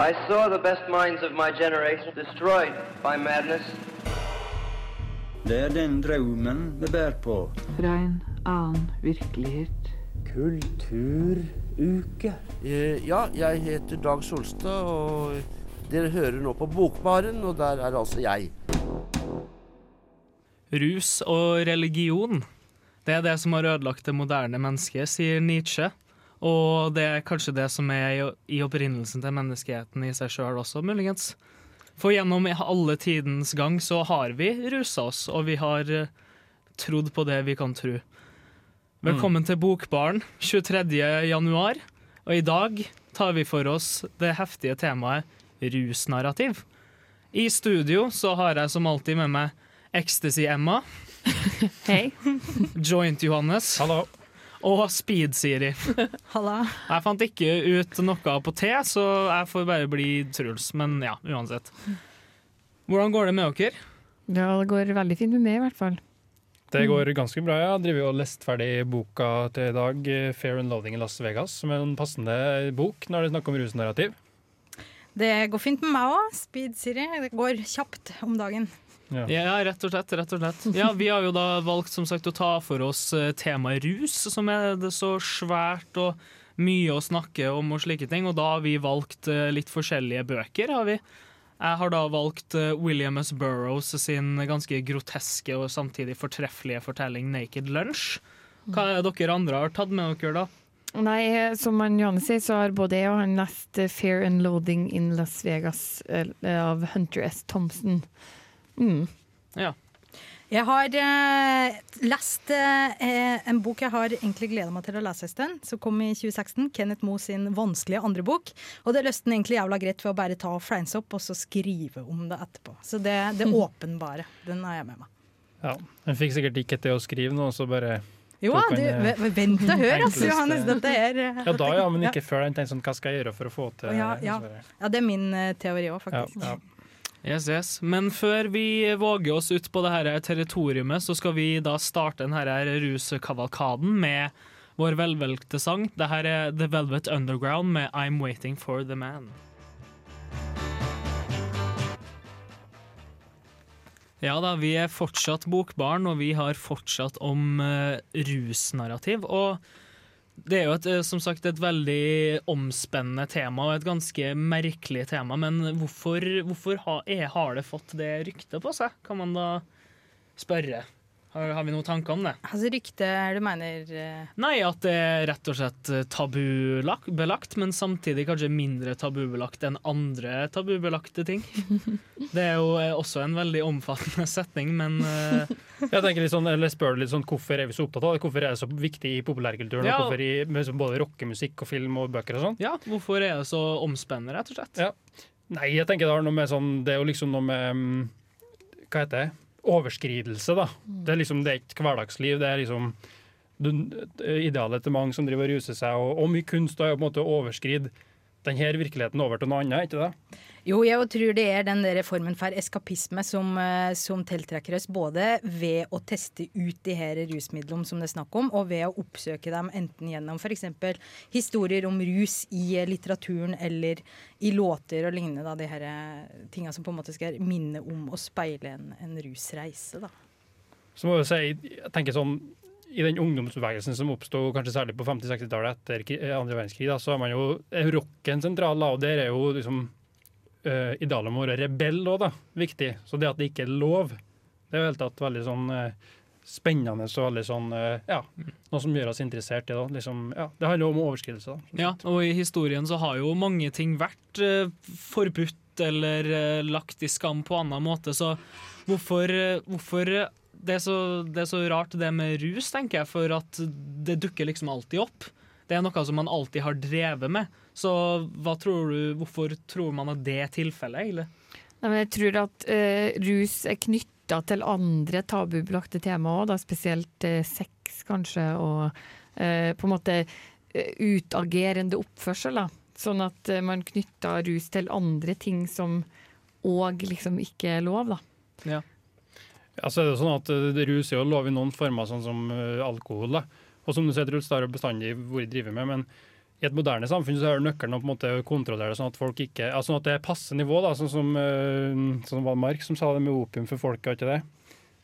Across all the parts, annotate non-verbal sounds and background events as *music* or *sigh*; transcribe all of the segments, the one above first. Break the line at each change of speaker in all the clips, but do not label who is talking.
I saw the best minds of my generation destroyed by madness.
Det er den drømmen vi bærer på.
Fra en annen virkelighet.
Kulturuke.
Eh, Ja, jeg heter Dag Solstad, og dere hører nå på Bokbaren, og der er altså jeg.
Rus og religion, det er det som har ødelagt det moderne mennesket, sier Nietzsche. Og det er kanskje det som er i, i opprinnelsen til menneskeheten i seg sjøl også, muligens. For gjennom alle tidens gang så har vi rusa oss, og vi har eh, trodd på det vi kan tro. Velkommen til Bokbaren 23. januar, og i dag tar vi for oss det heftige temaet rusnarrativ. I studio så har jeg som alltid med meg Ecstasy-Emma,
Hei.
Joint-Johannes
Hallo.
Og Speed-Siri. *laughs*
Halla.
Jeg fant ikke ut noe på T, så jeg får bare bli Truls. Men ja, uansett. Hvordan går det med dere?
Ja, det går veldig fint med meg, i hvert fall.
Det går ganske bra. Jeg driver og lest ferdig boka til i dag, 'Fair and Loading in Las Vegas', som er en passende bok når det er snakk om rusnarrativ.
Det går fint med meg òg. Speed Siri. Det går kjapt om dagen.
Ja.
Ja, rett og slett. rett og slett. Ja, Vi har jo da valgt som sagt å ta for oss eh, temaet rus, som er det så svært og mye å snakke om og slike ting. Og da har vi valgt eh, litt forskjellige bøker. har vi. Jeg har da valgt eh, William S. Burroughs sin ganske groteske og samtidig fortreffelige fortelling 'Naked Lunch'. Hva er det dere andre har tatt med dere, da?
Nei, som han Johannes sier, så har både jeg og han lest 'Fear 'Fair and Loading in Las Vegas' av Hunter S. Thompson. Mm.
Jeg har eh, lest eh, en bok jeg har egentlig gleda meg til å lese en stund, som kom i 2016. Kenneth Moe sin vanskelige andre bok. Og det løste den egentlig jævla greit ved å bare ta og fleins opp og så skrive om det etterpå. Så det, det åpenbare, den har jeg med meg.
Ja. Hun fikk sikkert ikke til å skrive noe, så bare
Jo, du,
eh,
vent og hør, altså, Johannes. Dette er
Ja, da ja, men
Ja.
ikke før. den tenker sånn, hva skal jeg gjøre for å få til
Ja, ja. Ja, det er min eh, teori òg,
Ja,
faktisk.
ja.
Yes, yes. Men før vi våger oss ut på det her territoriumet, så skal vi da starte denne her ruskavalkaden med vår velvalgte sang. Det her er The Velvet Underground med I'm Waiting for the Man. Ja da, vi er fortsatt Bokbarn, og vi har fortsatt om uh, rusnarrativ. Og det er jo et, eh, som sagt et veldig omspennende tema, og et ganske merkelig tema. Men hvorfor, hvorfor ha, er, har det fått det ryktet på seg, kan man da spørre. Har, har vi noen tanker om det?
Altså Rykte du mener uh...
Nei, at det er rett og slett eh, tabubelagt, men samtidig kanskje mindre tabubelagt enn andre tabubelagte ting. *laughs* Det er jo eh, også en veldig omfattende setning, men uh... *laughs*
Jeg tenker litt sånn, eller spør litt sånn, Hvorfor er vi så opptatt av det? Hvorfor er det så viktig i populærkulturen?
Ja.
Hvorfor i liksom, både rockemusikk og film og bøker og sånn?
ja, hvorfor er det så omspennende, rett og slett?
Ja. Nei, jeg tenker det har noe med sånn Det er jo liksom noe med mm, Hva heter det? Overskridelse, da. Det er liksom, det er ikke hverdagsliv. Det er liksom idealet til mange som driver og ruser seg. Og, og mye kunst er jo på en måte å overskride denne virkeligheten over til noe annet, ikke det?
Jo, jeg tror det er den der formen for eskapisme som, eh, som tiltrekker oss, både ved å teste ut de her rusmidlene som det er snakk om, og ved å oppsøke dem enten gjennom f.eks. historier om rus i eh, litteraturen eller i låter og lignende. Da, de her tingene tinga som på en måte skal minne om å speile en, en rusreise. Da.
Så må jeg si, jeg tenker sånn i den ungdomsbevegelsen som oppsto kanskje særlig på 50-60-tallet etter eh, andre verdenskrig, da, så er man jo er rocken sentral, og der er jo liksom uh, idealet om å være rebell òg, da, viktig. Så det at det ikke er lov, det er jo helt tatt veldig sånn uh, spennende og veldig sånn uh, Ja, noe som gjør oss interessert i det. Liksom, ja, det handler om overskridelse. da.
Ja, og i historien så har jo mange ting vært uh, forbudt eller eh, lagt i skam på annen måte, så hvorfor, eh, hvorfor eh, det, er så, det er så rart det med rus, tenker jeg, for at det dukker liksom alltid opp. Det er noe som man alltid har drevet med. Så hva tror du, hvorfor tror man at det er tilfellet, egentlig?
Nei, men jeg tror at eh, rus er knytta til andre tabubelagte temaer, spesielt eh, sex kanskje, og eh, på en måte eh, utagerende oppførsel. Da. Sånn at eh, man knytter rus til andre ting som òg liksom ikke er lov, da.
Ja.
Ja, så er det sånn at eh, Rus er jo lov i noen former, sånn som eh, alkohol. Da. Og som du sier, Truls, det har bestandig vært drevet med. Men i et moderne samfunn så er nøkkelen å på en måte kontrollere det sånn at folk ikke, altså at det er passe nivå. da, Sånn som, eh, sånn var Mark som sa det med opium for folket, ikke det?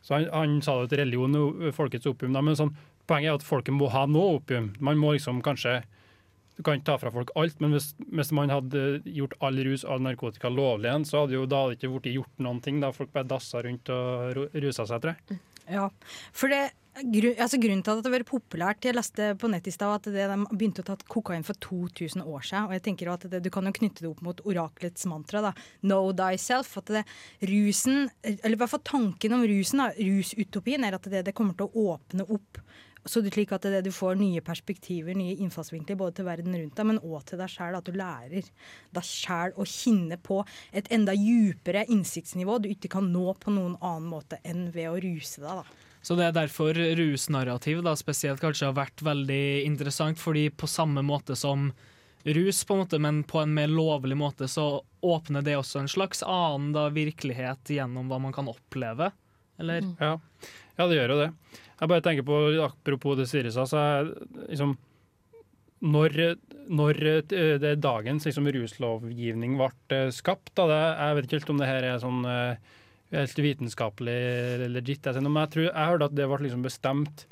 Så han, han sa det til religion folkets opium. Da, men sånn, poenget er at folket må ha noe opium. Man må liksom kanskje Du kan ikke ta fra folk alt, men hvis, hvis man hadde gjort all rus og all narkotika lovlig igjen, så hadde jo da ikke blitt gjort noen ting. da Folk bare dassa rundt og rusa seg, tror jeg.
Ja, for det Grunn, altså grunnen til at det har vært populært Jeg leste på nett i stad at det, de begynte å ta kokain for 2000 år siden. Og jeg tenker at det, Du kan jo knytte det opp mot oraklets mantra. da, Know thyself. At det, rusen, eller i hvert fall tanken om rusen, da, rusutopien, er at det, det kommer til å åpne opp så du, slik at det, du får nye perspektiver, nye innfallsvinkler, både til verden rundt deg, men òg til deg sjæl. At du lærer deg sjæl å kjenne på et enda djupere innsiktsnivå du ikke kan nå på noen annen måte enn ved å ruse deg. da.
Så det er derfor rusnarrativ da, spesielt kanskje har vært veldig interessant, fordi på samme måte som rus, på en måte, men på en mer lovlig måte, så åpner det også en slags annen da, virkelighet gjennom hva man kan oppleve, eller?
Ja. Ja, det gjør jo det. Jeg bare tenker på, Apropos det Siri sa, så er liksom når, når eh, det dagens liksom, ruslovgivning ble eh, skapt da, det, Jeg vet ikke helt om det her er sånn eh, helt vitenskapelig legit, jeg, men jeg, tror, jeg hørte at det ble liksom bestemt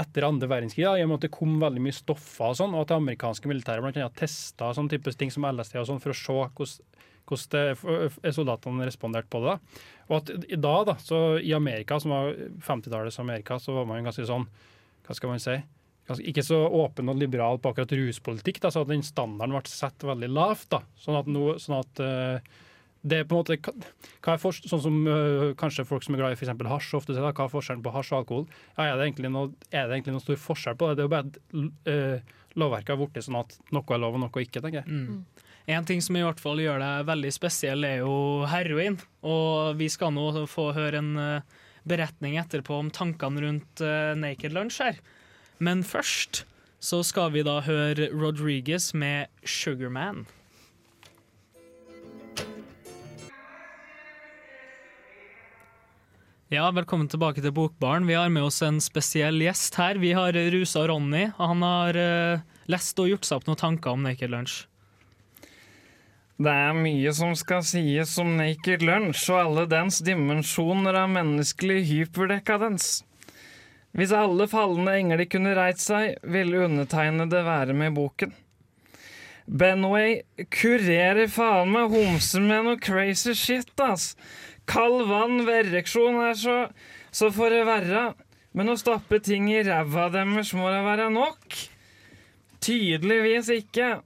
etter andre verdenskrig, i og med at det kom veldig mye stoffer og sånn, og at det amerikanske militæret blant annet testa sånn type ting som LSD og sånn, for å se hvordan hvordan soldatene responderte på det. Og at i dag, da, så i Amerika, som var 50-tallets Amerika, så var man ganske sånn Hva skal man si? Ganske, ikke så åpen og liberal på akkurat ruspolitikk, da, så at den standarden ble satt veldig lavt. da. Sånn at, nå, sånn at uh, det er på en måte hva er fors- Sånn som uh, kanskje folk som er glad i f.eks. hasj ofte sier, hva er forskjellen på hasj og alkohol? Ja, er, det egentlig noe, er det egentlig noen stor forskjell på det? Det er jo bare at uh, lovverket har blitt sånn at noe er lov og noe ikke, tenker jeg.
Mm. En ting som i hvert fall gjør deg veldig spesiell, er jo heroin. Og vi skal nå få høre en eh, beretning etterpå om tankene rundt eh, Naked Lunch her. Men først så skal vi da høre Rodriguez med Sugarman. Ja, velkommen tilbake til Bokbaren. Vi har med oss en spesiell gjest her. Vi har Rusa Ronny, han har uh, lest og gjort seg opp noen tanker om Naked Lunch.
Det er mye som skal sies om Naked Lunch og alle dens dimensjoner av menneskelig hyperdekadens. Hvis alle falne engler kunne reist seg, ville undertegnede være med i boken. Benway kurerer faen meg homser med noe crazy shit, ass. Kald vann ved ereksjon er så Så får det være. Men å stappe ting i ræva deres må da være nok? Tydeligvis ikke.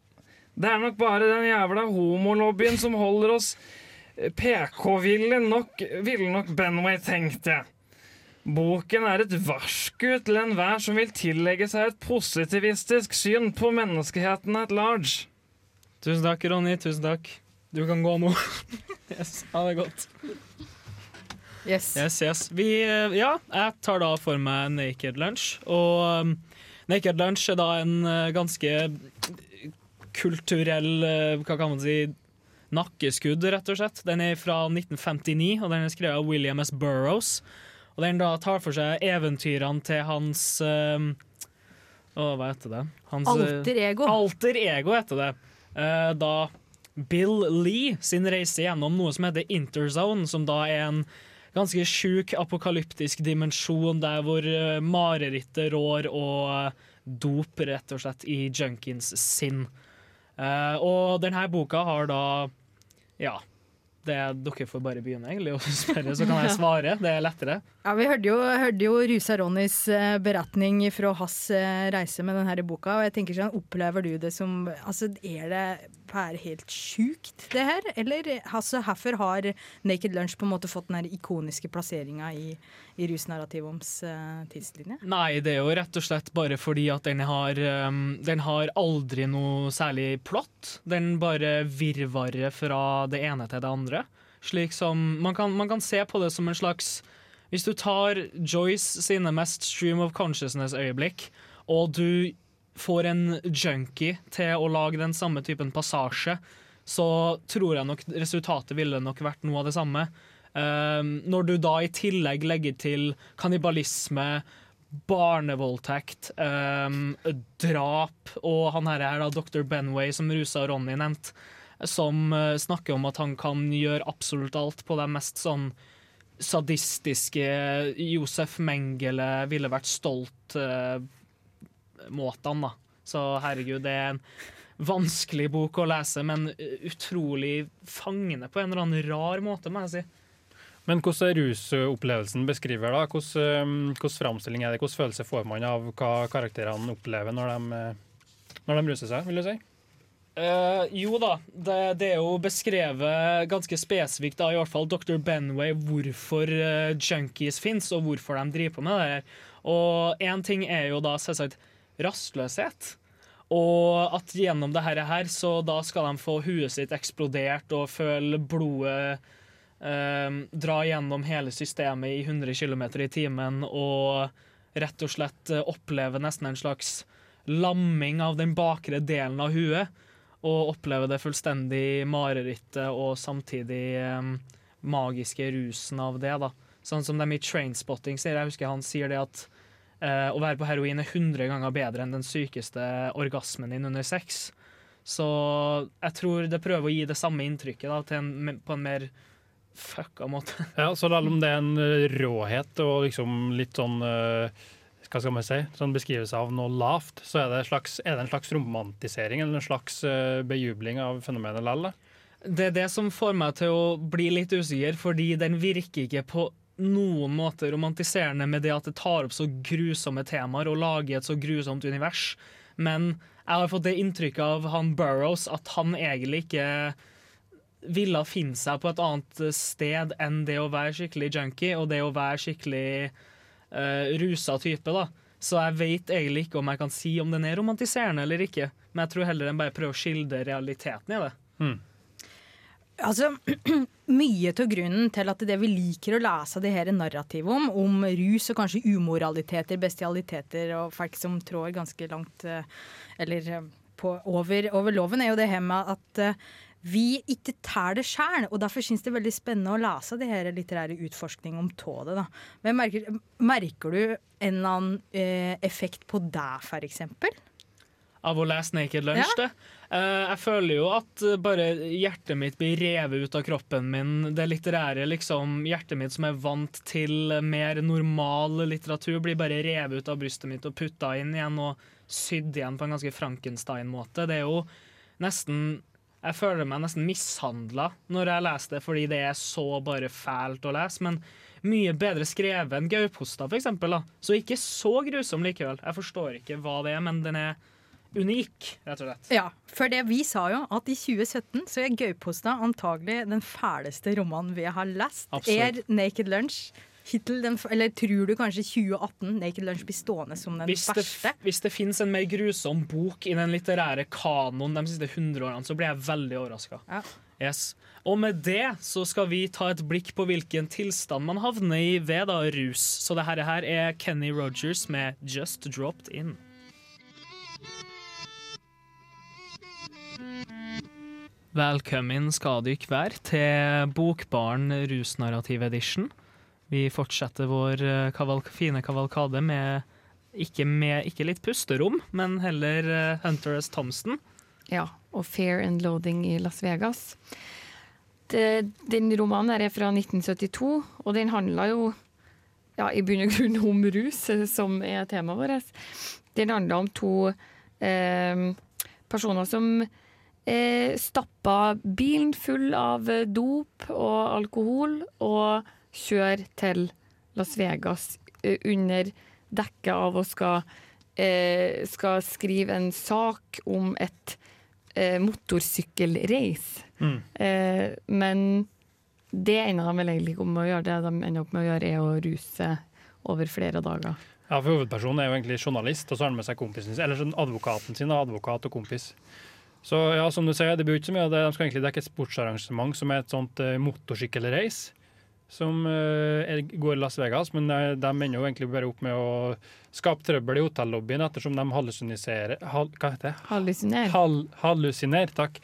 Det er nok bare den jævla homolobbyen som holder oss PK-ville nok, ville nok Benway, tenkte jeg. Boken er et varsku til enhver som vil tillegge seg et positivistisk syn på menneskeheten at large.
Tusen takk, Ronny. Tusen takk. Du kan gå nå. *laughs* yes, Ha det godt.
Yes.
Yes, yes. Vi, eh, ja, jeg tar da for meg Naked Lunch. Og um, Naked Lunch er da en uh, ganske kulturell eh, Hva kan man si? Nakkeskudd, rett og slett. Den er fra 1959, og den er skrevet av William S. Burroughs. Og den da tar for seg eventyrene til hans øh, Å, hva heter det? Hans, eh,
Alter ego.
Alter ego heter det. Uh, da Bill Lee sin reise gjennom noe som heter Interzone, som da er en ganske sjuk apokalyptisk dimensjon der hvor uh, marerittet rår og uh, dop, rett og slett, i junkiens sinn. Eh, og denne boka har da Ja. Det, dere får bare begynne egentlig og spørre, så kan jeg svare. Det er lettere.
Ja, Vi hørte jo, hørte jo Rusa Ronnys eh, beretning fra hans eh, reise med denne boka. og jeg tenker sånn, Opplever du det som altså, Er det bare helt sjukt, det her? Eller altså, hvorfor har Naked Lunch på en måte fått den ikoniske plasseringa i, i rusnarrativums uh, tidslinje?
Nei, det er jo rett og slett bare fordi at den har, um, den har aldri noe særlig plott. Den bare virvarer fra det ene til det andre. Slik som Man kan, man kan se på det som en slags Hvis du tar Joyce sine mest stream of consciousness-øyeblikk, og du får en junkie til å lage den samme typen passasje, så tror jeg nok resultatet ville nok vært noe av det samme. Um, når du da i tillegg legger til kannibalisme, barnevoldtekt, ehm, drap, og han her er da dr. Benway, som Rusa Ronny nevnte, som eh, snakker om at han kan gjøre absolutt alt på det mest sånn sadistiske Josef Mengele ville vært stolt-måtene, da. Så herregud, det er en vanskelig bok å lese, men utrolig fangende på en eller annen rar måte, må jeg si.
Men hvordan er rusopplevelsen beskriver da? Hvordan, um, hvordan framstilling er det? Hvordan følelse får man av hva karakterene opplever når de, eh, når de ruser seg, vil du si?
Eh, jo da, det, det er jo beskrevet ganske spesifikt av i hvert fall Dr. Benway hvorfor uh, junkies fins, og hvorfor de driver på med det her. Og én ting er jo da selvsagt rastløshet. Og at gjennom det her, så da skal de få huet sitt eksplodert og føle blodet uh, dra gjennom hele systemet i 100 km i timen og rett og slett oppleve nesten en slags lamming av den bakre delen av huet. Og oppleve det fullstendig marerittet og samtidig um, magiske rusen av det. da. Sånn som de i Trainspotting sier. Jeg husker han sier det at uh, å være på heroin er 100 ganger bedre enn den sykeste orgasmen din under sex. Så jeg tror det prøver å gi det samme inntrykket da, en, på en mer fucka måte.
Ja, så selv om det er en råhet og liksom litt sånn eh, hva skal man si, sånn beskrivelse av noe lavt, så er det, slags, er det en slags romantisering eller en slags eh, bejubling av fenomenet likevel?
Det er det som får meg til å bli litt usikker, fordi den virker ikke på noen måte romantiserende med det at det tar opp så grusomme temaer og lager et så grusomt univers. Men jeg har fått det inntrykket av han Burrows at han egentlig ikke ville finne seg på et annet sted enn det å være skikkelig junkie og det å være skikkelig uh, rusa type. da. Så jeg vet egentlig ikke om jeg kan si om den er romantiserende eller ikke. Men jeg tror heller den bare prøver å skildre realiteten i det.
Mm.
Altså, *clears throat* Mye av grunnen til at det vi liker å lese det her narrativet om, om rus og kanskje umoraliteter, bestialiteter og folk som trår ganske langt eh, eller eh, på, over, over loven, er jo det her med at vi ikke tar det sjøl. Og derfor syns det er veldig spennende å lese det her litterære utforskning om tådet. da. Men merker, merker du en eller annen eh, effekt på deg, eksempel?
Av å lese Naked Lunch,
Ja.
det. Eh, jeg føler jo at eh, bare hjertet mitt blir revet ut av kroppen min. Det litterære, liksom, hjertet mitt som er vant til mer normal litteratur, blir bare revet ut av brystet mitt og putta inn igjen og sydd igjen på en ganske Frankenstein-måte. Det er jo nesten Jeg føler meg nesten mishandla når jeg leser det, fordi det er så bare fælt å lese. Men mye bedre skrevet enn Gauposta, eksempel. Så ikke så grusom likevel. Jeg forstår ikke hva det er, men den er unik, rett og slett.
Ja, for det vi sa jo at i 2017 så er Gauposta antagelig den fæleste romanen vi har lest.
Absolutt.
Er Naked Lunch hittil den, Eller tror du kanskje 2018 Naked Lunch blir stående som den
Hvis det, hvis det finnes en mer grusom bok i den litterære kanoen de siste 100 årene, så blir jeg veldig overraska.
Ja.
Yes. Og med det så skal vi ta et blikk på hvilken tilstand man havner i ved da rus. Så det her er Kenny Rogers med 'Just Dropped In'. Velkommen skal dere være til Bokbaren rusnarrativ edition. Vi fortsetter vår eh, kavalk fine kavalkade med ikke, med ikke litt pusterom, men heller eh, Hunter S. Thompson.
Ja, og Fair and Loading i Las Vegas. Det, den romanen er fra 1972, og den handler jo ja, i bunn og grunn om rus, eh, som er temaet vårt. Den handler om to eh, personer som eh, stappa bilen full av dop og alkohol og kjører til Las Vegas eh, under dekke av å skal, eh, skal skrive en sak om et eh, motorsykkelreis.
Mm.
Eh, men det ender de vel egentlig om å gjøre. Det de ender opp med å gjøre, er å ruse over flere dager.
Ja, for Hovedpersonen er jo egentlig journalist, og så har han med seg kompisen sin, eller sånn advokaten sin, advokat og kompis. Så ja, som du sier, det blir jo ikke så mye av det. De skal egentlig dekke et sportsarrangement som er et sånt uh, motorsykkelreis. Som er, går i Las Vegas, men de ender jo egentlig bare opp med å skape trøbbel i hotellobbyen ettersom de hallusiniserer hal, Hva heter det?
Hallusiner.
Hal, hallusiner, takk.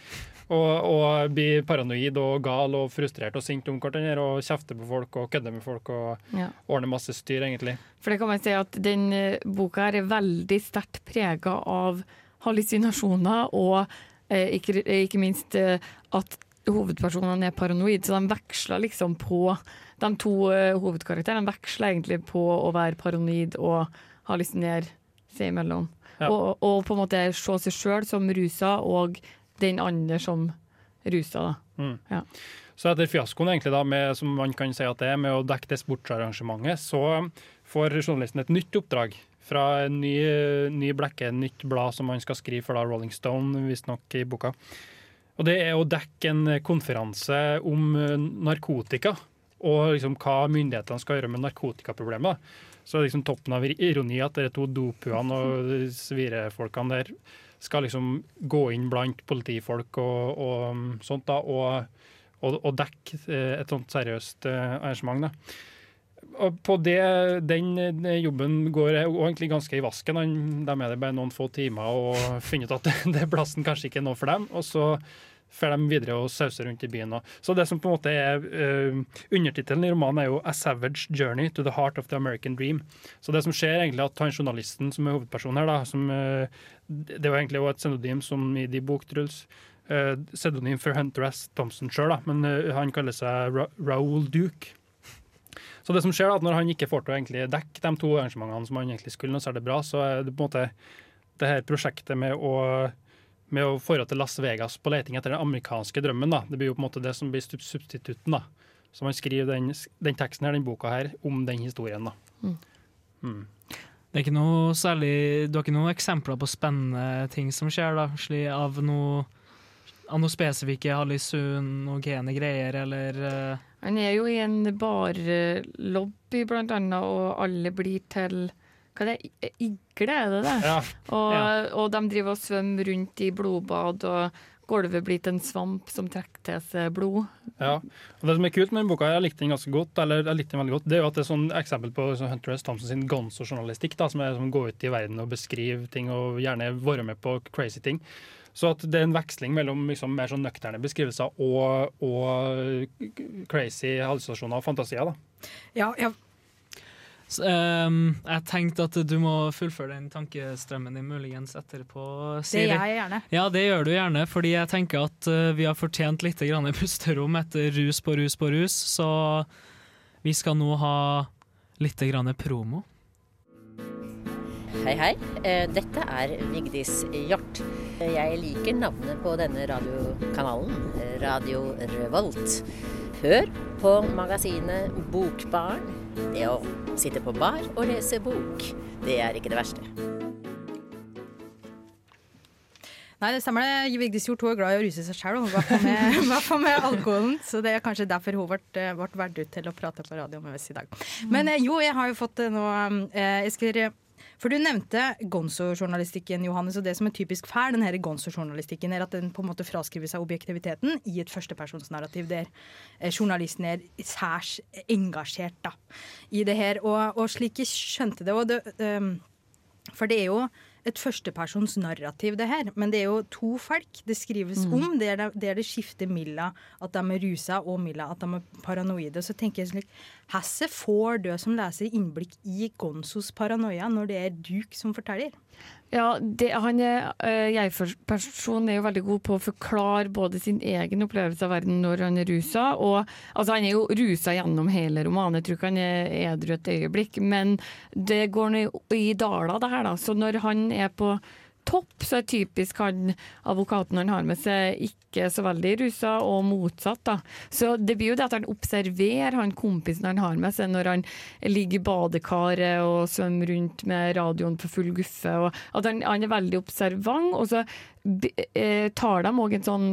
Og, og blir paranoid og gal og frustrert og sint om hverandre og kjefter på folk og kødder med folk og
Ja.
ordner masse styr, egentlig.
For det kan man si at den eh, boka her er veldig sterkt prega av hallusinasjoner, og eh, ikke, ikke minst eh, at hovedpersonene er paranoid, så de veksler liksom på De to eh, hovedkarakterene veksler egentlig på å være paranoid og hallusinere seg imellom.
Ja.
Og, og på en måte se seg sjøl som rusa, og den andre som rusa, da.
Mm.
Ja.
Så etter fiaskoen egentlig da, med, som man kan si at det er, med å dekke det sportsarrangementet, så får journalisten et nytt oppdrag fra en ny, ny blekke, nytt blad som han skal skrive for da Rolling Stone, visstnok i boka. Og det er å dekke en konferanse om eh, narkotika, og liksom hva myndighetene skal gjøre med narkotikaproblemet. Så er liksom toppen av ironi at de to dopuene og svirefolkene der skal liksom gå inn blant politifolk og, og um, sånt da, og, og, og dekke eh, et sånt seriøst eh, arrangement. da. På det, den eh, jobben går egentlig ganske i vasken. De er det bare noen få timer og finner ut at det, plassen kanskje ikke er noe for dem. Og så får de videre og sauser rundt i byen. Så det som på en måte er uh, Undertittelen i romanen er jo 'A Savage Journey to the Heart of the American Dream'. Så det som skjer er egentlig at han journalisten som er hovedpersonen her, da, som, uh, det var egentlig også et pseudonym som i de boktruls, uh, pseudonym for Hunter S. Thompson sjøl, men uh, han kaller seg Ra Raoul Duke. Så det som skjer da, at når han ikke får til å egentlig dekke de to arrangementene som han egentlig skulle, så er det bra, så er det på en måte det her prosjektet med å med å forholde til Las Vegas på leting etter den amerikanske drømmen. da. Det blir jo på en måte det som blir substitutten. da. Så man skriver den, den teksten her, den boka her, om den historien. da.
Mm.
Mm.
Det er ikke noe særlig, Du har ikke noen eksempler på spennende ting som skjer, da, slik av noe, av noe spesifikke hallusinogene greier, eller eh,
Han er jo i en barlobby, blant annet, og alle blir til hva er det? I- Igle, er det det?
Ja.
Og,
Ja.
og de driver og svømmer rundt i blodbad, og gulvet blir til en svamp som trekker til seg blod.
Ja, og Det som er kult med den boka, jeg likte den ganske godt, eller jeg likte den veldig godt, det er jo at det er sånn eksempel på sånn Hunter S. Thompson sin gonzo-journalistikk, som er som går ut i verden og beskriver ting og gjerne være med på crazy ting. Så at det er en veksling mellom liksom, mer sånn nøkterne beskrivelser og, og crazy hallusinasjoner og fantasier. da.
Ja, ja.
Så, um, Jeg tenkte at du må fullføre den tankestrømmen din muligens etterpå,
Det
Siri.
gjør jeg gjerne.
Ja, det gjør du gjerne, fordi jeg tenker at uh, vi har fortjent litt grann pusterom etter rus på rus på rus, så vi skal nå ha litt grann promo.
Hei, hei. Eh, Dette er Vigdis Hjort. Jeg liker navnet på denne radiokanalen, Radio Revolt. Hør på magasinet Bokbarn. Det å sitte på bar og lese bok, det er ikke det verste.
Nei, det stemmer det. Vigdis Hjort hun er glad i å ruse seg sjøl, i hvert fall med, alkoholen. Så det er kanskje derfor hun ble, eh, ble valgt ut til å prate på radio med oss i dag. Men eh, jo, jeg har jo fått eh, noe jeg skal, For du nevnte gonzo-journalistikken, Johannes. Og det som er typisk fæl, den her gonzo-journalistikken, er at den på en måte fraskriver seg objektiviteten i et førstepersonsnarrativ der eh, journalisten er særs engasjert da, i det her. Og, og slik jeg skjønte det, og det um, for det er jo et førstepersons narrativ, det her. Men det er jo to folk det skrives
Mm.
om. Det er det, det er det skifter Milla at de er rusa, og Milla at de er paranoide. Så tenker jeg slik Hvordan får du som leser innblikk i Gonzos paranoia når det er Duke som forteller?
Ja, det, han er, uh, jeg-personen er jo veldig god på å forklare både sin egen opplevelse av verden når han er rusa, og altså han er jo rusa gjennom hele romanen, jeg tror ikke han er edru et øyeblikk, men det går ned i dala det her da, så når han er på topp, så er typisk han advokaten han har med seg ikke så veldig rusa, og motsatt da. Så det blir jo det at han observerer han kompisen han har med seg når han ligger i badekaret og svømmer rundt med radioen på full guffe, og at han, han er veldig observant, og så eh, tar de også en sånn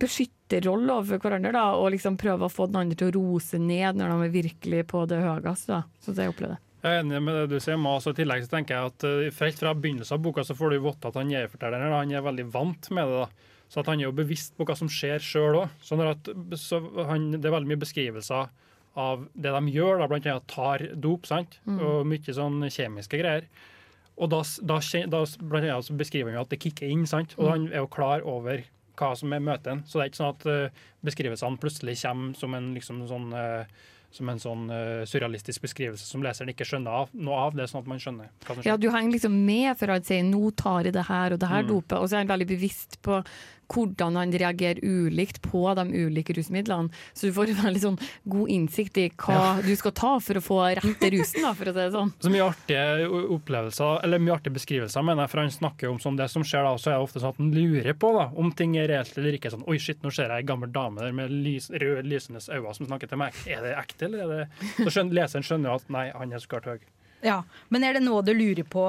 beskytterrolle overfor hverandre da, og liksom prøver å få den andre til å rose ned når de er virkelig på det høyeste da, sånn som jeg opplever det.
Jeg er enig med det du sier, Mas, og i tillegg så tenker jeg at uh, helt fra begynnelsen av boka så får du vite at han jeg-fortelleren han er veldig vant med det. da. Så at han er jo bevisst på hva som skjer sjøl òg. Så, at, så han, det er veldig mye beskrivelser av det de gjør, da, blant annet tar dop, sant?
Mm.
og mye sånn kjemiske greier. Og da, da, da blant annet så beskriver han jo at det kicker inn, sant? og
Mm.
han er jo klar over hva som er møten. Så det er ikke sånn at uh, beskrivelsene plutselig kommer som en, liksom, sånn, eh, som en sånn uh, surrealistisk beskrivelse som leseren ikke skjønner av, noe av. Det er sånn at man skjønner hva som
Ja, du henger liksom med for å si 'nå tar jeg det her og det her
Mm.
dopet', og så er han veldig bevisst på hvordan han reagerer ulikt på de ulike rusmidlene. Så du får en veldig sånn god innsikt i hva du skal ta for å få rette rusen, da, for å si det sånn.
Så mye artige opplevelser, eller mye artige beskrivelser, mener jeg, for han snakker jo om sånn det som skjer da, så er det ofte sånn at han lurer på da, om ting er reelt eller ikke. Sånn, oi shit, nå ser jeg ei gammel dame der med lys, røde, lysende øyne som snakker til meg. Er det ekte, eller er det Så skjønner, leseren skjønner jo at nei, han er så klart høy.
Ja, Men er det noe du lurer på,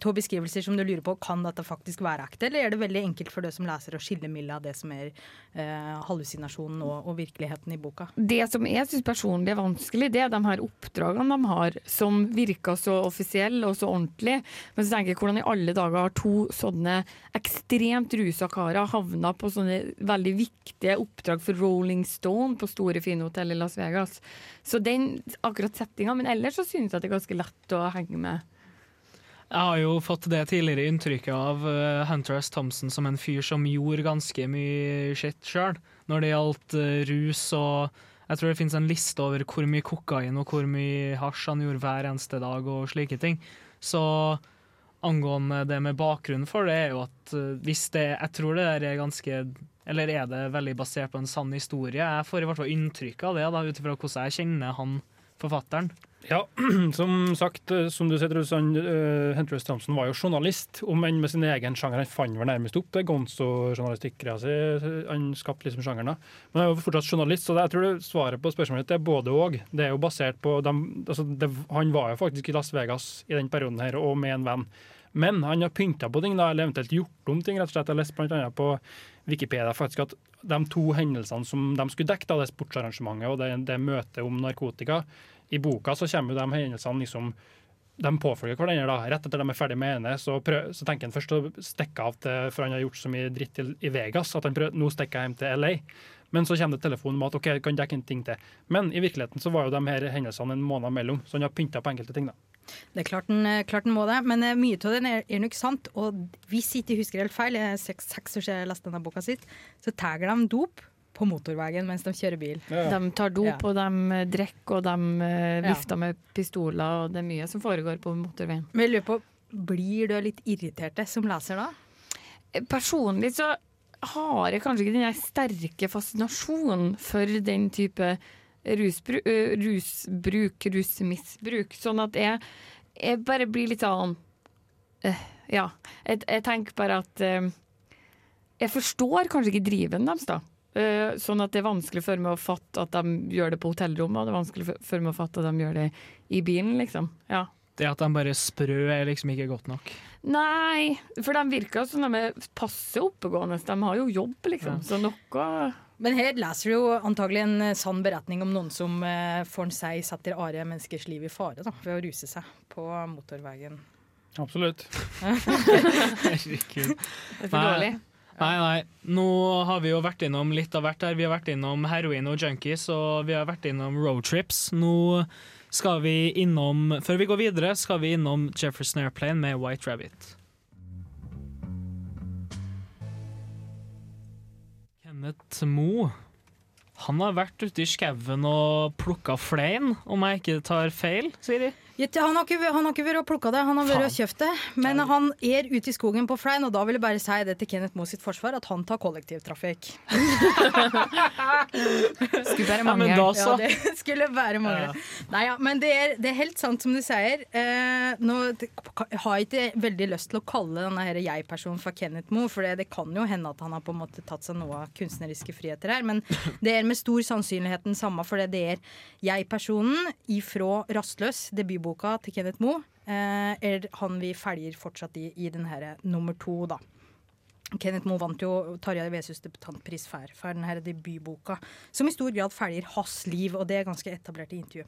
to beskrivelser som du lurer på, kan dette faktisk være ekte, eller er det veldig enkelt for deg som leser å skille mellom det som er eh, hallusinasjonen og, og virkeligheten i boka?
Det som jeg syns personlig er vanskelig, det er de her oppdragene de har, som virker så offisielle og så ordentlige. Men så tenker jeg hvordan i alle dager har to sånne ekstremt rusa karer havna på sånne veldig viktige oppdrag for Rolling Stone på store, fine hotell i Las Vegas. Så den akkurat settinga. Men ellers så syns jeg at det er ganske lett å henge med.
Jeg har jo fått det tidligere inntrykket av eh, Hunter S. Thompson som en fyr som gjorde ganske mye shit sjøl, når det gjaldt eh, rus og Jeg tror det finnes en liste over hvor mye kokain og hvor mye hasj han gjorde hver eneste dag og slike ting. Så angående det med bakgrunnen for det, er jo at eh, hvis det Jeg tror det der er ganske Eller er det veldig basert på en sann historie? Jeg får i hvert fall inntrykk av det, da, ut ifra hvordan jeg kjenner han forfatteren.
Ja, *clears throat* som sagt, eh, som du sier, Truls, han, eh, Hunter. Thompson var jo journalist, om enn med sin egen sjanger. Han fant vel nærmest opp det gonzo-journalistikkgreia si. Han skapte liksom sjangeren. Men han er jo fortsatt journalist, så det, jeg tror det, svaret på spørsmålet ditt er både og. Det er jo basert på altså Han var jo faktisk i Las Vegas i den perioden her, og med en venn. Men han har pynta på ting, da, eller eventuelt gjort om ting. rett og slett. Jeg har lest blant annet på Wikipedia faktisk at de to hendelsene som de skulle dekke, da, det sportsarrangementet og det, det møtet om narkotika, i boka så kommer de hendelsene liksom de påfølger hverandre. da. Rett etter de er ferdig med ene, så, prøv, så tenker han først å stikke av til For han har gjort så mye dritt til, i Vegas at han prøver, nå stikker jeg hjem til LA. Men så kommer det telefon om at ok, jeg kan dekke en ting til. Men i virkeligheten så var jo de her hendelsene en måned mellom, så han har pynta på enkelte ting. da.
Det er klart den, eh, klart den må det, men eh, mye av den er, er nok sant. Og hvis jeg ikke husker helt feil, jeg er seks, seks år siden jeg leste denne boka sitt, så tar de dop på motorveien mens de kjører bil.
De tar dop,
Ja.
og de drikker, og de vifter
Ja.
med pistoler, og det er mye som foregår på motorveien.
Men jeg lurer på, blir du litt irritert som leser da?
Personlig så har jeg kanskje ikke den sterke fascinasjonen for den type rusbru ø, rusbruk, rusmisbruk. Sånn at jeg, jeg bare blir litt sånn uh, Ja. Jeg, jeg tenker bare at uh, Jeg forstår kanskje ikke driven deres, da. Uh, sånn at det er vanskelig for meg å fatte at de gjør det på hotellrommet, og det er vanskelig for- meg å fatte at de gjør det i bilen, liksom. Ja.
Det at de bare sprø, er liksom ikke godt nok.
Nei, for de virker som de er passe oppegående. De har jo jobb, liksom. Så noe
Men her leser du jo antagelig en eh, sann beretning om noen som eh, for seg setter are menneskers liv i fare da, ved å ruse seg på motorveien.
Absolutt. *laughs*
Herregud.
Det er for dårlig.
Nei, nei. Nå har vi jo vært innom litt av hvert her. Vi har vært innom heroin og junkies, og vi har vært innom roadtrips. Nå skal vi innom Før vi går videre, skal vi innom Jefferson Airplane med White Rabbit. Kenneth Moe. Han har vært ute i skauen og plukka flein, om jeg ikke tar feil.
Gitt, Han har ikke, han har ikke vært og plukka det, han har vært og kjøpt det. Men han er ute i skogen på Flein, og da vil jeg bare si det til Kenneth Moe sitt forsvar, at han tar kollektivtrafikk. *laughs*
Skulle bare
Ja,
mange.
da.
Ja, det *laughs* skulle være mange. Nei, ja, men det er, det er helt sant som du sier. Eh, nå har jeg ikke veldig lyst til å kalle denne her jeg-personen for Kenneth Moe, for det, det kan jo hende at han har på en måte tatt seg noe av kunstneriske friheter her. Men det er med stor sannsynlighet den samme, for det er jeg-personen ifra Rastløs, debutboka til Kenneth Moe, eh, er han vi følger fortsatt i, i den her nummer to, da. Kenneth Moe vant jo Tarjei Vesus debutantpris for, for denne debutboka, som i stor grad følger hans liv, og det er ganske etablert i intervju.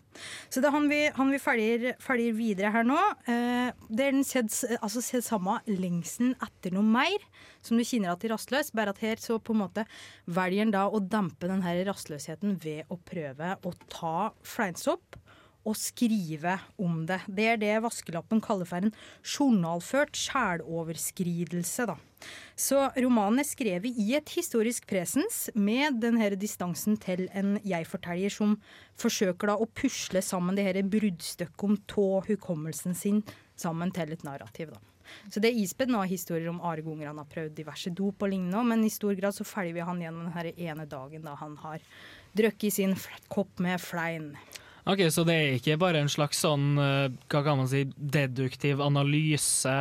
Så det er han vi, han vi følger, følger videre her nå. Eh, er den altså sedd samme lengselen etter noe mer, som du kjenner at er Rastløs, bare at her så på en måte velger han da å dempe denne rastløsheten ved å prøve å ta fleinsopp og skrive om det. Det er det Vaskelappen kaller for en journalført sjæloverskridelse, da. Så romanen er skrevet i et historisk presens med denne distansen til en jeg-forteller som forsøker da å pusle sammen det her om av hukommelsen sin sammen til et narrativ. da. Så det er ispedd nå historier om Are han har prøvd diverse dop og lignende, men i stor grad så følger vi han gjennom denne ene dagen da han har drukket sin kopp med flein.
Ok, Så det er ikke bare en slags sånn, eh, hva kan man si, deduktiv analyse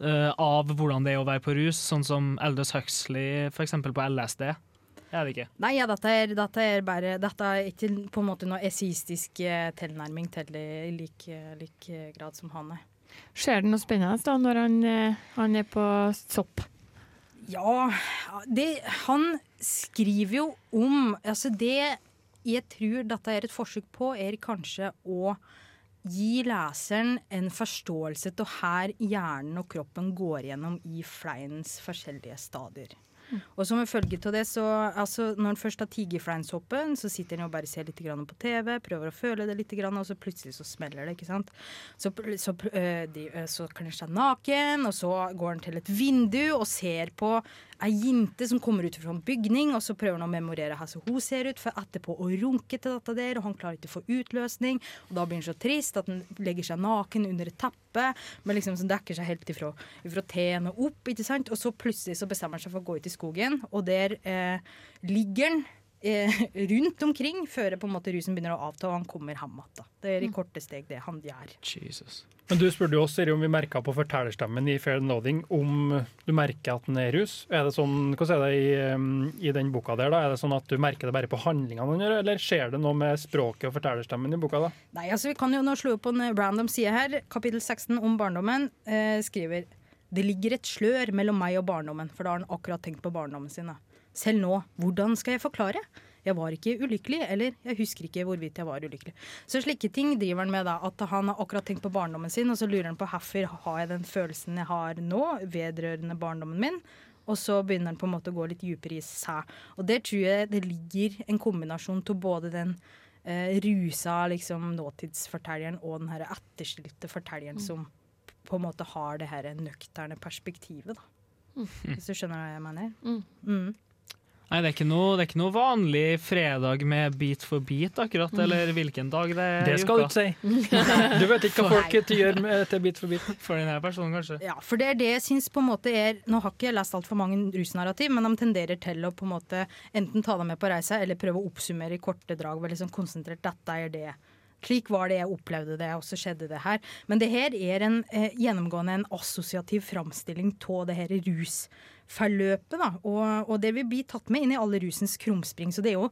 uh, av hvordan det er å være på rus, sånn som Elders Huxley f.eks. på LSD? Det er det ikke.
Nei, ja, dette er, dette er bare Dette er ikke på en måte noe esistisk eh, tilnærming til det i like, like grad som han er.
Skjer det noe spennende da når han, han er på sopp?
Ja, det, han skriver jo om Altså det jeg tror dette er et forsøk på, er kanskje å gi leseren en forståelse av her hjernen og kroppen går gjennom i fleinens forskjellige stadier. Og som en følge av det, så altså, Når en først har tatt fleinsoppen, så sitter en og bare ser litt grann på TV, prøver å føle det litt, grann, og så plutselig så smeller det. ikke sant? Så, så, øh, de, øh, så kler han seg naken, og så går han til et vindu og ser på ei jente som kommer ut fra en bygning, og så prøver han å memorere hvordan hun ser ut, for etterpå å runke til dette der, og han klarer ikke å få utløsning. Og da blir han så trist at han legger seg naken under et teppe, men liksom som dekker seg helt ifra, ifra teen opp, ikke sant? Og så plutselig så bestemmer han seg for å gå ut i skogen, og der eh, ligger han eh, *laughs* rundt omkring før på en måte rusen begynner å avta, og han kommer ham igjen. da. Det er i korte steg det han gjør.
Jesus.
Men du spurte jo oss Siri, om vi merka på fortellerstemmen i Fair and om du merker at den er rus. Er det sånn, Hvordan er det i, i den boka der? da? Er det sånn at du merker det bare på handlingene han gjør, eller skjer det noe med språket og fortellerstemmen i boka? da?
Nei, altså Vi kan jo nå slå opp på en random side her. Kapittel 16 om barndommen eh, skriver Det ligger et slør mellom meg og barndommen, for da har han akkurat tenkt på barndommen sin. da. Selv nå, hvordan skal jeg forklare? Jeg var ikke ulykkelig, eller jeg husker ikke hvorvidt jeg var ulykkelig. Så slike ting driver han med, da. At han har akkurat tenkt på barndommen sin, og så lurer han på hvorfor har jeg den følelsen jeg har nå, vedrørende barndommen min. Og så begynner han på en måte å gå litt dypere i seg. Og der tror jeg det ligger en kombinasjon av både den eh, rusa liksom, nåtidsfortelleren og den her etterstilte fortelleren som på en måte har det her nøkterne perspektivet. da. Hvis du skjønner hva jeg mener? Mm.
Nei, det er, ikke noe, det er ikke noe vanlig fredag med Beat for beat, akkurat, eller hvilken dag det er.
Det skal du ikke si. *laughs* Du vet ikke hva folk gjør med, til bit for bit.
For denne personen, kanskje.
Ja, for det er det jeg syns på en måte er Nå har ikke jeg lest altfor mange rusnarrativ, men de tenderer til å på en måte enten ta dem med på reise, eller prøve å oppsummere i korte drag. Veldig liksom konsentrert. Dette er det. Slik var det jeg opplevde det, og så skjedde det her. Men det her er en eh, gjennomgående en assosiativ framstilling av det her rusforløpet. Da. Og, og det vil bli tatt med inn i alle rusens krumspring. Så det er jo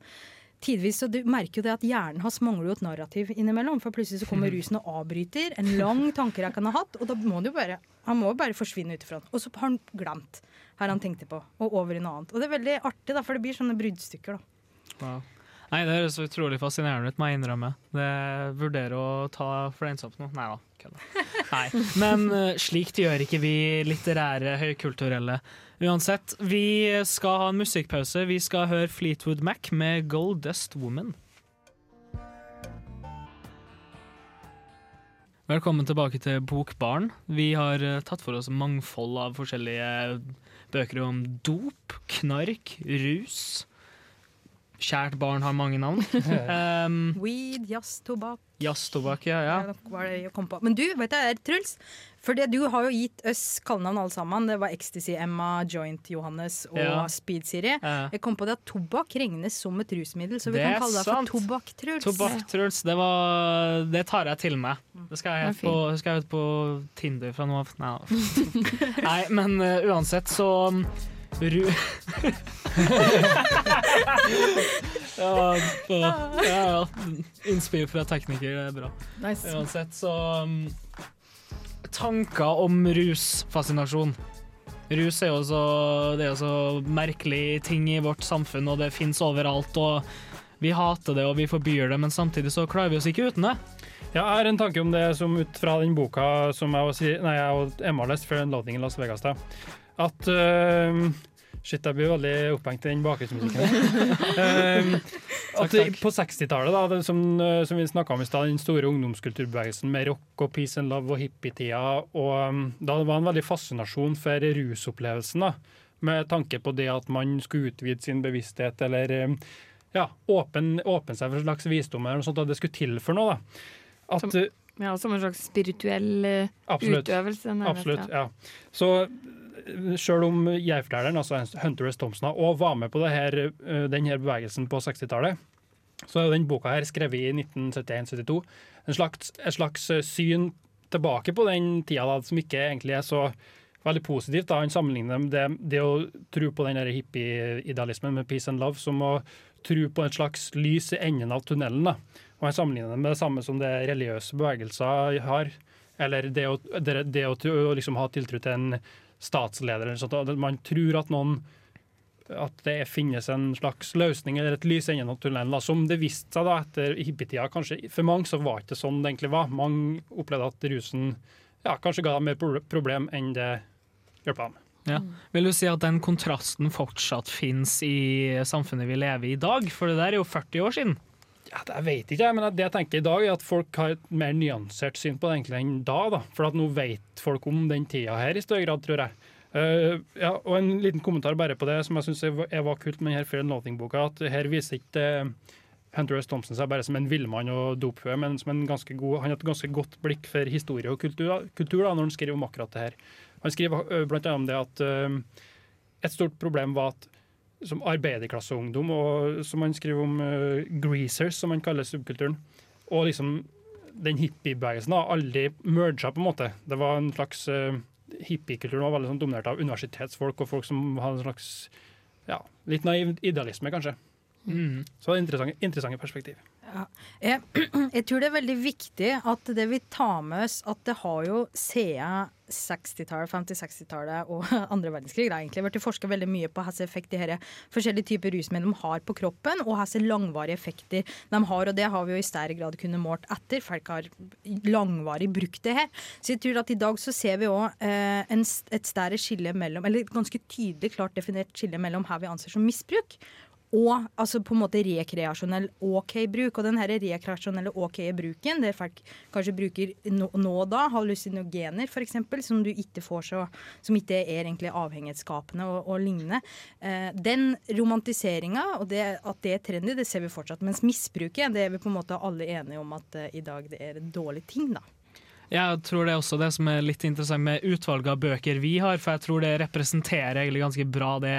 tidvis, så Du merker jo det at hjernen hans mangler jo et narrativ innimellom. For plutselig så kommer *laughs* rusen og avbryter en lang tankerekke han har hatt, og da må han jo bare, han må bare forsvinne ut ifra den. Og så har han glemt her han tenkte på, og over i noe annet. Og det er veldig artig, da, for det blir sånne bruddstykker. da.
Wow. Nei, det høres utrolig fascinerende ut, må jeg innrømme. Det vurderer å ta fleinsopp nå. Nei da, kødda. Nei. Men eh, slikt gjør ikke vi litterære, høykulturelle. Uansett, vi skal ha en musikkpause. Vi skal høre Fleetwood Mac med 'Gold Dust Woman'. Velkommen tilbake til Bokbarn. Vi har eh, tatt for oss mangfold av forskjellige bøker om dop, knark, rus. Kjært barn har mange navn. um, *laughs*
Weed, jazz, tobakk.
Jazztobakk, ja. ja.
Det var det jeg kom på. Men du, vet du, Truls? For det, du har jo gitt oss kallenavn alle sammen. Det var Ecstasy Emma, Joint Johannes og
Ja.
Speed Siri.
Ja.
Jeg kom på det at tobakk regnes som et rusmiddel, så vi
Det
kan kalle deg for Tobakk-Truls.
Tobakk, Truls, det, det tar jeg til meg. Det skal jeg ut på, skal jeg ut på Tinder fra nå av. Nei, *laughs* men uh, uansett, så Ru... *laughs* ja, ja, ja. Innspill fra tekniker, det er bra.
Nice.
Uansett, så um, Tanker om rusfascinasjon. Rus er jo så, det er jo så merkelig ting i vårt samfunn, og det fins overalt. og Vi hater det og vi forbyr det, men samtidig så klarer vi oss ikke uten det.
Ja, jeg har en tanke om det som ut fra den boka som jeg og, Si- nei, jeg og Emma leste, 'Fair and Loading i Las Vegas', da. At uh, Shit, jeg blir veldig opphengt i den bakgrunnsmusikken. um, *laughs* at på 60-tallet, da, som, eh, som vi snakka om i stad, den store ungdomskulturbevegelsen med rock og peace and love og hippietida, og um, da det var en veldig fascinasjon for rusopplevelsen, da, med tanke på det at man skulle utvide sin bevissthet eller um, ja, åpen, åpne seg for en slags visdom eller noe sånt, at det skulle til for noe. da. At,
Som- Ja, som en slags spirituell uh,
Absolutt.
utøvelse. nærmest,
Absolutt,
ja.
ja. Så sjøl om jeg-fortelleren, altså Hunter S. Thompson, òg var med på eh, den her bevegelsen på 60-tallet, så er den boka her skrevet i 1971-72 en slags, slags eh, syn tilbake på den tida da, som ikke egentlig er så veldig positivt. da Han sammenligner det, det å tro på den hippie-idealismen med peace and love som å tro på et slags lys i enden av tunnelen. da. Og Han sammenligner det med det samme som det religiøse bevegelser har. Eller det å, det, det å, å liksom ha tiltro til en statsleder. Eller sånt. At Man tror at noen at det finnes en slags løsning eller et lys i tunnelen. Som det viste seg da etter hippietida. Kanskje for mange så var det ikke sånn det egentlig var. Mange opplevde at rusen ja, kanskje ga dem mer problem enn det hjalp dem.
Ja. Vil du si at den kontrasten fortsatt finnes i samfunnet vi lever i i dag? For det der er jo 40 år siden.
Jeg vet ikke, men det jeg tenker i dag er at folk har et mer nyansert syn på det egentlig enn da. da. For at nå vet folk om den tida her i større grad, tror jeg. Uh, ja, og en liten kommentar bare på det som jeg syns var kult med denne Fear Nothing-boka. At her viser ikke uh, Hunter S. Thompson seg bare som en villmann og dophue, men som en ganske god, han har et ganske godt blikk for historie og kultur, kultur da, når han skriver om akkurat det her. Han skriver uh, blant annet om det at uh, et stort problem var at som arbeiderklasseungdom, og som han skriver om uh, greasers, som han kaller subkulturen, og liksom den hippiebevegelsen har aldri merga, på en måte. Det var en slags uh, Hippiekulturen var veldig sånn dominert av universitetsfolk og folk som hadde en slags ja, litt naiv idealisme, kanskje.
Mm.
Så det er interessante, interessante perspektiv.
Ja. Jeg, *clears throat* jeg tror det er veldig viktig at det vi tar med oss at det har jo siden 60-tallet, 50-60-tallet og *laughs* andre verdenskrig det har egentlig vært forska veldig mye på hvilken effekt de her forskjellige typer rusmidler har på kroppen, og hvilke langvarige effekter de har. Og det har vi jo i større grad kunnet målt etter. Folk har langvarig brukt det her. Så jeg tror at i dag så ser vi òg eh, et større skille mellom, eller et ganske tydelig, klart definert skille mellom hva vi anser som misbruk og altså på en måte rekreasjonell OK-bruk. Og den her rekreasjonelle OK-bruken, der folk kanskje bruker nå, og da, hallusinogener f.eks., som du ikke får så Som ikke er egentlig avhengighetsskapende og, og lignende. Eh, den romantiseringa og det, at det er trendy, det ser vi fortsatt. Mens misbruket, det er vi på en måte alle enige om at eh, i dag det er en dårlig ting, da.
Jeg tror det er også det som er litt interessant med utvalget av bøker vi har, for jeg tror det representerer egentlig ganske bra det,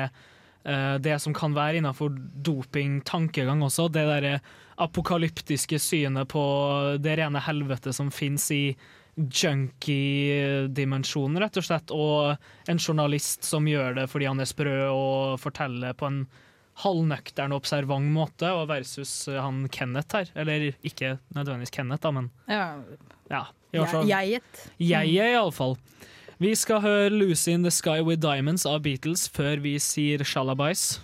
det som kan være innenfor doping-tankegang også. Det derre apokalyptiske synet på det rene helvete som fins i junkie-dimensjonen, rett og slett. Og en journalist som gjør det fordi han er sprø og forteller på en halvnøktern og observant måte, og versus han Kenneth her. Eller ikke nødvendigvis Kenneth, da, men
Ja,
ja. I hvert fall.
jeg, jeget.
Jeg iallfall. Vi skal høre 'Lucy in the Sky with Diamonds' av Beatles før vi sier shalabais.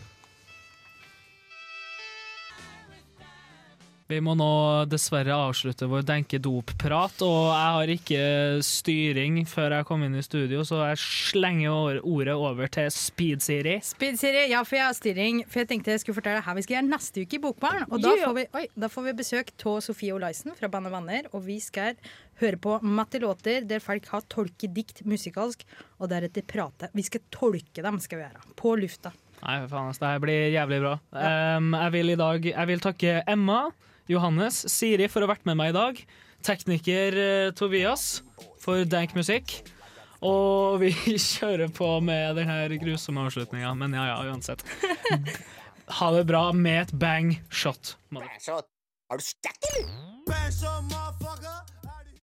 Vi må nå dessverre avslutte vår denke dop-prat, og jeg har ikke styring før jeg kom inn i studio, så jeg slenger ordet over til Speed Siri.
Speed Siri, ja, for jeg har styring. For jeg tenkte jeg skulle fortelle her vi skal gjøre neste uke i Bokbarn. Og da
Ja.
får vi, oi, da får vi besøk av Sofie Olaisen fra Bandet Vanner. Og vi skal høre på matte låter der folk har tolket dikt musikalsk, og deretter prate. Vi skal tolke dem, skal vi gjøre. På lufta.
Nei, for faen, det her blir jævlig bra. Um, jeg vil i dag Jeg vil takke Emma, Johannes, Siri for å ha vært med meg i dag. Tekniker eh, Tobias for dank musikk. Og vi *laughs* kjører på med denne grusomme avslutninga, men ja ja, uansett. *laughs* Ha det bra med et bang shot.
Bang shot. har du stakk, eller?